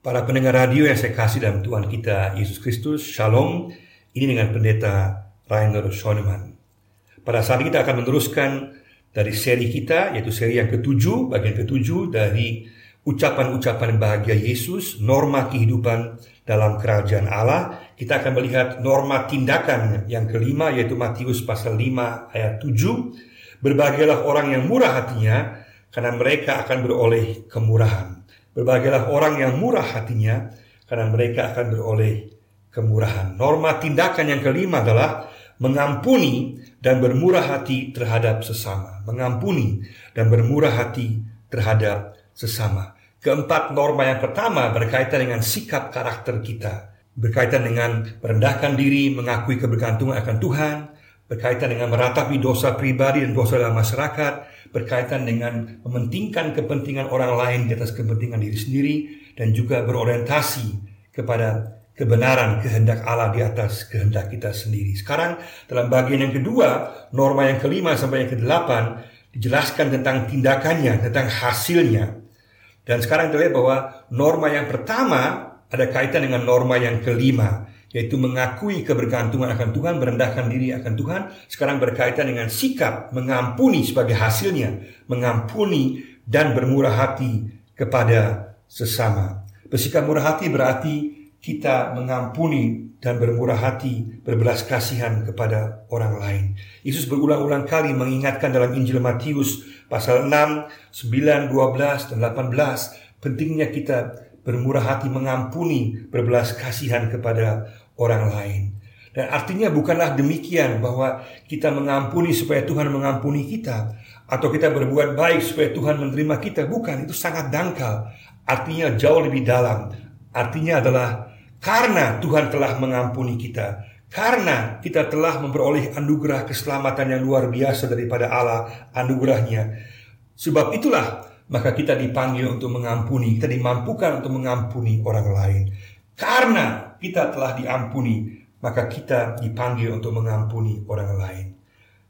Para pendengar radio yang saya kasih dalam Tuhan kita Yesus Kristus, Shalom. Ini dengan pendeta Rainer Schoenemann. Pada saat kita akan meneruskan dari seri kita, yaitu seri yang ketujuh, bagian ketujuh dari ucapan-ucapan bahagia Yesus, norma kehidupan dalam kerajaan Allah. Kita akan melihat norma tindakan yang kelima, yaitu Matius pasal 5 ayat 7. Berbahagialah orang yang murah hatinya, karena mereka akan beroleh kemurahan. Berbahagialah orang yang murah hatinya, karena mereka akan beroleh kemurahan. Norma tindakan yang kelima adalah mengampuni dan bermurah hati terhadap sesama. Mengampuni dan bermurah hati terhadap sesama. Keempat norma yang pertama berkaitan dengan sikap karakter kita. Berkaitan dengan merendahkan diri, mengakui kebergantungan akan Tuhan, berkaitan dengan meratapi dosa pribadi dan dosa dalam masyarakat, berkaitan dengan mementingkan kepentingan orang lain di atas kepentingan diri sendiri, dan juga berorientasi kepada kebenaran kehendak Allah di atas kehendak kita sendiri. Sekarang dalam bagian yang kedua, norma yang kelima sampai yang kedelapan dijelaskan tentang tindakannya, tentang hasilnya. Dan sekarang kita lihat bahwa norma yang pertama ada kaitan dengan norma yang kelima yaitu mengakui kebergantungan akan Tuhan, merendahkan diri akan Tuhan, sekarang berkaitan dengan sikap mengampuni sebagai hasilnya, mengampuni dan bermurah hati kepada sesama. Bersikap murah hati berarti kita mengampuni dan bermurah hati, berbelas kasihan kepada orang lain. Yesus berulang-ulang kali mengingatkan dalam Injil Matius pasal 6, 9, 12, dan 18 pentingnya kita bermurah hati mengampuni, berbelas kasihan kepada orang lain. Dan artinya bukanlah demikian bahwa kita mengampuni supaya Tuhan mengampuni kita atau kita berbuat baik supaya Tuhan menerima kita. Bukan, itu sangat dangkal. Artinya jauh lebih dalam. Artinya adalah karena Tuhan telah mengampuni kita, karena kita telah memperoleh anugerah keselamatan yang luar biasa daripada Allah, anugerahnya. Sebab itulah maka kita dipanggil untuk mengampuni, kita dimampukan untuk mengampuni orang lain. Karena kita telah diampuni, maka kita dipanggil untuk mengampuni orang lain.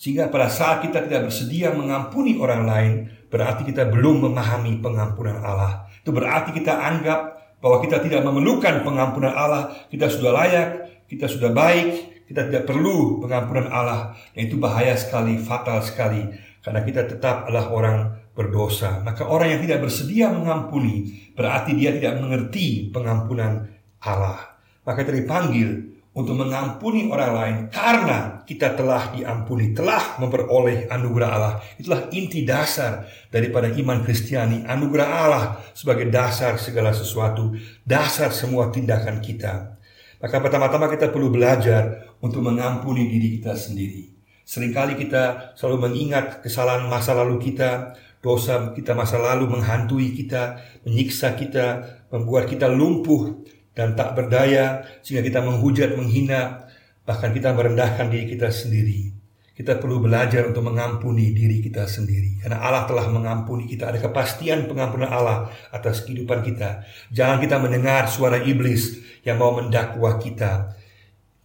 Sehingga pada saat kita tidak bersedia mengampuni orang lain, berarti kita belum memahami pengampunan Allah. Itu berarti kita anggap bahwa kita tidak memerlukan pengampunan Allah, kita sudah layak, kita sudah baik, kita tidak perlu pengampunan Allah. Dan itu bahaya sekali, fatal sekali, karena kita tetap adalah orang berdosa. Maka orang yang tidak bersedia mengampuni berarti dia tidak mengerti pengampunan Allah. Maka kita dipanggil untuk mengampuni orang lain karena kita telah diampuni, telah memperoleh anugerah Allah. Itulah inti dasar daripada iman Kristiani, anugerah Allah sebagai dasar segala sesuatu, dasar semua tindakan kita. Maka pertama-tama kita perlu belajar untuk mengampuni diri kita sendiri. Seringkali kita selalu mengingat kesalahan masa lalu kita, Dosa kita masa lalu menghantui kita, menyiksa kita, membuat kita lumpuh dan tak berdaya, sehingga kita menghujat, menghina, bahkan kita merendahkan diri kita sendiri. Kita perlu belajar untuk mengampuni diri kita sendiri. Karena Allah telah mengampuni kita. Ada kepastian pengampunan Allah atas kehidupan kita. Jangan kita mendengar suara iblis yang mau mendakwa kita.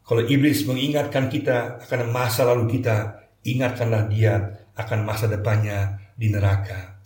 Kalau iblis mengingatkan kita akan masa lalu kita, ingatkanlah dia akan masa depannya di neraka.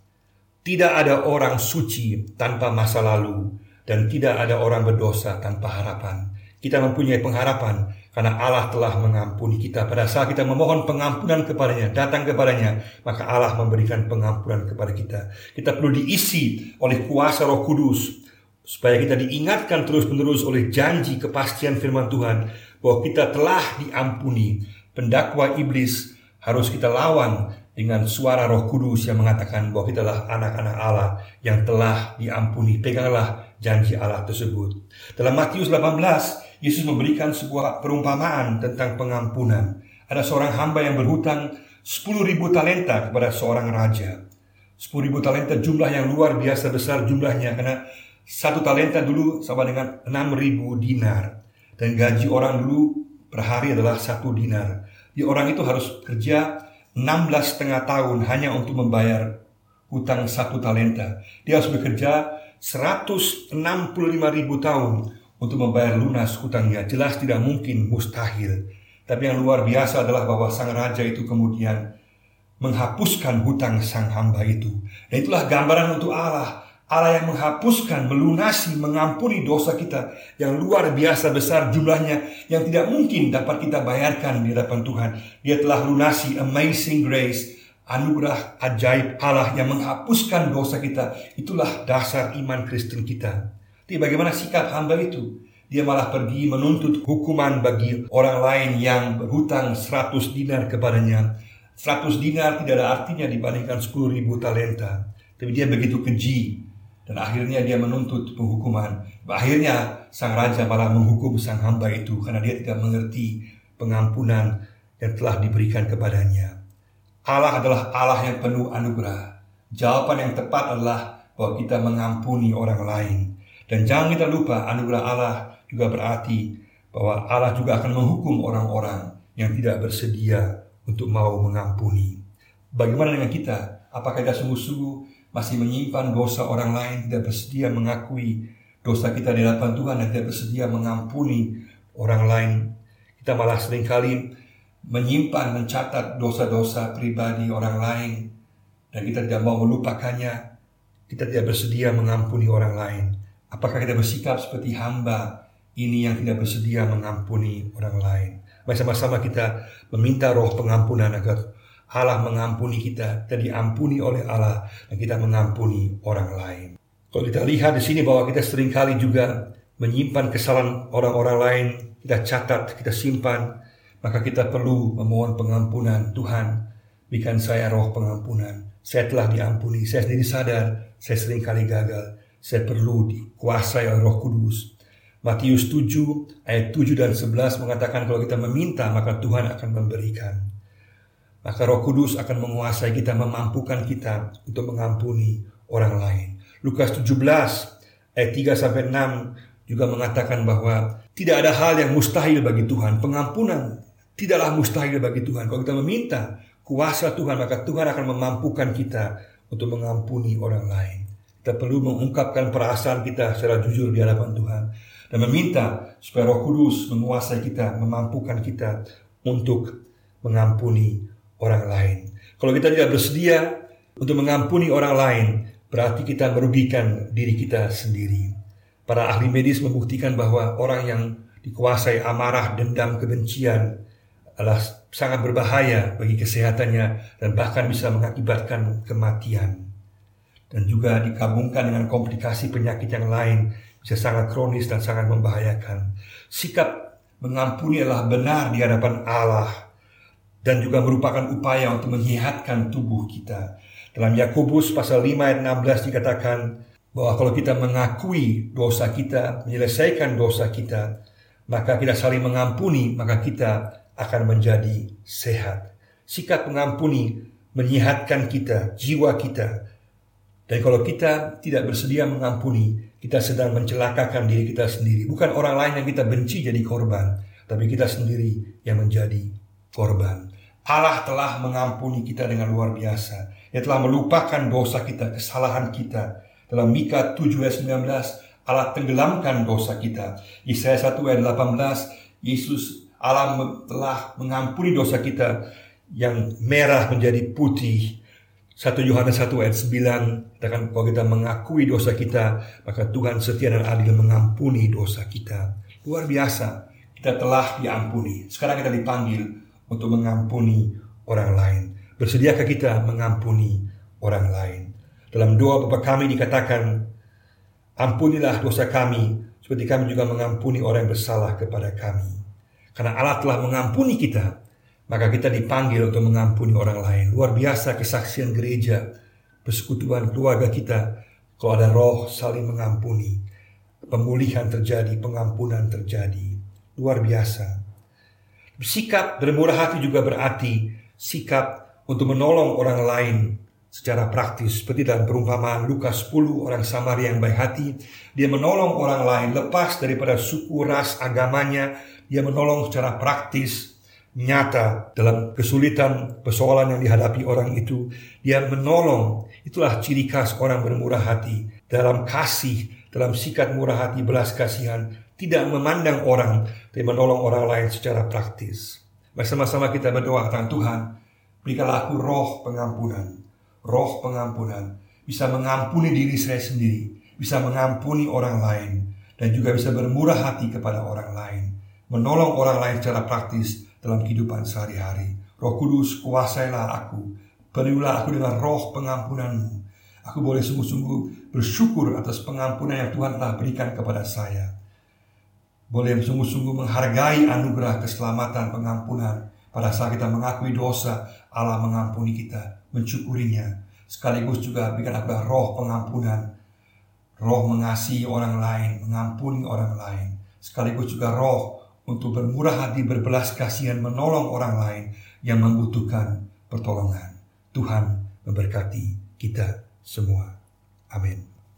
Tidak ada orang suci tanpa masa lalu dan tidak ada orang berdosa tanpa harapan. Kita mempunyai pengharapan karena Allah telah mengampuni kita. Pada saat kita memohon pengampunan kepadanya, datang kepadanya, maka Allah memberikan pengampunan kepada kita. Kita perlu diisi oleh kuasa Roh Kudus supaya kita diingatkan terus-menerus oleh janji kepastian firman Tuhan bahwa kita telah diampuni. Pendakwa iblis harus kita lawan dengan suara Roh Kudus yang mengatakan bahwa kita adalah anak-anak Allah yang telah diampuni. Peganglah janji Allah tersebut. Dalam Matius 18, Yesus memberikan sebuah perumpamaan tentang pengampunan. Ada seorang hamba yang berhutang 10 ribu talenta kepada seorang raja. 10 ribu talenta jumlah yang luar biasa besar jumlahnya karena satu talenta dulu sama dengan 6 ribu dinar. Dan gaji orang dulu per hari adalah satu dinar. Di orang itu harus kerja 16 setengah tahun hanya untuk membayar hutang satu talenta. Dia harus bekerja 165 ribu tahun untuk membayar lunas hutangnya. Jelas tidak mungkin, mustahil. Tapi yang luar biasa adalah bahwa sang raja itu kemudian menghapuskan hutang sang hamba itu. Dan itulah gambaran untuk Allah. Allah yang menghapuskan, melunasi, mengampuni dosa kita yang luar biasa besar jumlahnya yang tidak mungkin dapat kita bayarkan di hadapan Tuhan. Dia telah lunasi amazing grace, anugerah ajaib Allah yang menghapuskan dosa kita. Itulah dasar iman Kristen kita. Tapi bagaimana sikap hamba itu? Dia malah pergi menuntut hukuman bagi orang lain yang berhutang 100 dinar kepadanya. 100 dinar tidak ada artinya dibandingkan 10 ribu talenta. Tapi dia begitu keji dan akhirnya dia menuntut penghukuman. Akhirnya sang raja malah menghukum sang hamba itu karena dia tidak mengerti pengampunan yang telah diberikan kepadanya. Allah adalah Allah yang penuh anugerah. Jawaban yang tepat adalah bahwa kita mengampuni orang lain. Dan jangan kita lupa anugerah Allah juga berarti bahwa Allah juga akan menghukum orang-orang yang tidak bersedia untuk mau mengampuni. Bagaimana dengan kita? Apakah kita sungguh-sungguh masih menyimpan dosa orang lain, tidak bersedia mengakui dosa kita di hadapan Tuhan dan tidak bersedia mengampuni orang lain. Kita malah sering kali menyimpan, mencatat dosa-dosa pribadi orang lain dan kita tidak mau melupakannya. Kita tidak bersedia mengampuni orang lain. Apakah kita bersikap seperti hamba ini yang tidak bersedia mengampuni orang lain? Mari sama-sama kita meminta roh pengampunan agar Allah mengampuni kita, kita diampuni oleh Allah, dan kita mengampuni orang lain. Kalau kita lihat di sini bahwa kita sering kali juga menyimpan kesalahan orang-orang lain, kita catat, kita simpan, maka kita perlu memohon pengampunan. Tuhan, berikan saya roh pengampunan. Saya telah diampuni, saya sendiri sadar, saya sering kali gagal. Saya perlu dikuasai oleh roh kudus. Matius 7 ayat 7 dan 11 mengatakan kalau kita meminta maka Tuhan akan memberikan maka Roh Kudus akan menguasai kita, memampukan kita untuk mengampuni orang lain. Lukas 17 ayat 3 sampai 6 juga mengatakan bahwa tidak ada hal yang mustahil bagi Tuhan. Pengampunan tidaklah mustahil bagi Tuhan. Kalau kita meminta kuasa Tuhan, maka Tuhan akan memampukan kita untuk mengampuni orang lain. Kita perlu mengungkapkan perasaan kita secara jujur di hadapan Tuhan dan meminta supaya Roh Kudus menguasai kita, memampukan kita untuk mengampuni orang lain. Kalau kita tidak bersedia untuk mengampuni orang lain, berarti kita merugikan diri kita sendiri. Para ahli medis membuktikan bahwa orang yang dikuasai amarah, dendam, kebencian adalah sangat berbahaya bagi kesehatannya dan bahkan bisa mengakibatkan kematian. Dan juga dikabungkan dengan komplikasi penyakit yang lain bisa sangat kronis dan sangat membahayakan. Sikap mengampuni adalah benar di hadapan Allah dan juga merupakan upaya untuk menyehatkan tubuh kita. Dalam Yakobus pasal 5 ayat 16 dikatakan bahwa kalau kita mengakui dosa kita, menyelesaikan dosa kita, maka kita saling mengampuni, maka kita akan menjadi sehat. Sikap mengampuni menyehatkan kita, jiwa kita. Dan kalau kita tidak bersedia mengampuni, kita sedang mencelakakan diri kita sendiri. Bukan orang lain yang kita benci jadi korban, tapi kita sendiri yang menjadi korban. Allah telah mengampuni kita dengan luar biasa. Dia telah melupakan dosa kita, kesalahan kita. Dalam Mika 7 ayat 19, Allah tenggelamkan dosa kita. Yesaya 1 ayat 18, Yesus Allah telah mengampuni dosa kita yang merah menjadi putih. 1 Yohanes 1 ayat 9 katakan kalau kita mengakui dosa kita maka Tuhan setia dan adil mengampuni dosa kita. Luar biasa, kita telah diampuni. Sekarang kita dipanggil untuk mengampuni orang lain? Bersediakah kita mengampuni orang lain? Dalam doa Bapa kami dikatakan, Ampunilah dosa kami, seperti kami juga mengampuni orang yang bersalah kepada kami. Karena Allah telah mengampuni kita, maka kita dipanggil untuk mengampuni orang lain. Luar biasa kesaksian gereja, persekutuan keluarga kita, kalau ada roh saling mengampuni, pemulihan terjadi, pengampunan terjadi. Luar biasa. Sikap bermurah hati juga berarti sikap untuk menolong orang lain secara praktis. Seperti dalam perumpamaan Lukas 10, orang Samaria yang baik hati. Dia menolong orang lain lepas daripada suku, ras, agamanya. Dia menolong secara praktis, nyata dalam kesulitan, persoalan yang dihadapi orang itu. Dia menolong. Itulah ciri khas orang bermurah hati. Dalam kasih, dalam sikap murah hati, belas kasihan, tidak memandang orang, tapi menolong orang lain secara praktis. Bersama-sama kita berdoa tentang Tuhan, berikanlah aku roh pengampunan, roh pengampunan. bisa mengampuni diri saya sendiri, bisa mengampuni orang lain, dan juga bisa bermurah hati kepada orang lain, menolong orang lain secara praktis dalam kehidupan sehari-hari. Roh Kudus, kuasailah aku, penuhilah aku dengan roh pengampunanmu. Aku boleh sungguh-sungguh bersyukur atas pengampunan yang Tuhan telah berikan kepada saya. Boleh sungguh-sungguh menghargai anugerah keselamatan pengampunan pada saat kita mengakui dosa, Allah mengampuni kita, mensyukurinya. Sekaligus juga berikan aku roh pengampunan, roh mengasihi orang lain, mengampuni orang lain. Sekaligus juga roh untuk bermurah hati, berbelas kasihan, menolong orang lain yang membutuhkan pertolongan. Tuhan memberkati kita semua. Amin.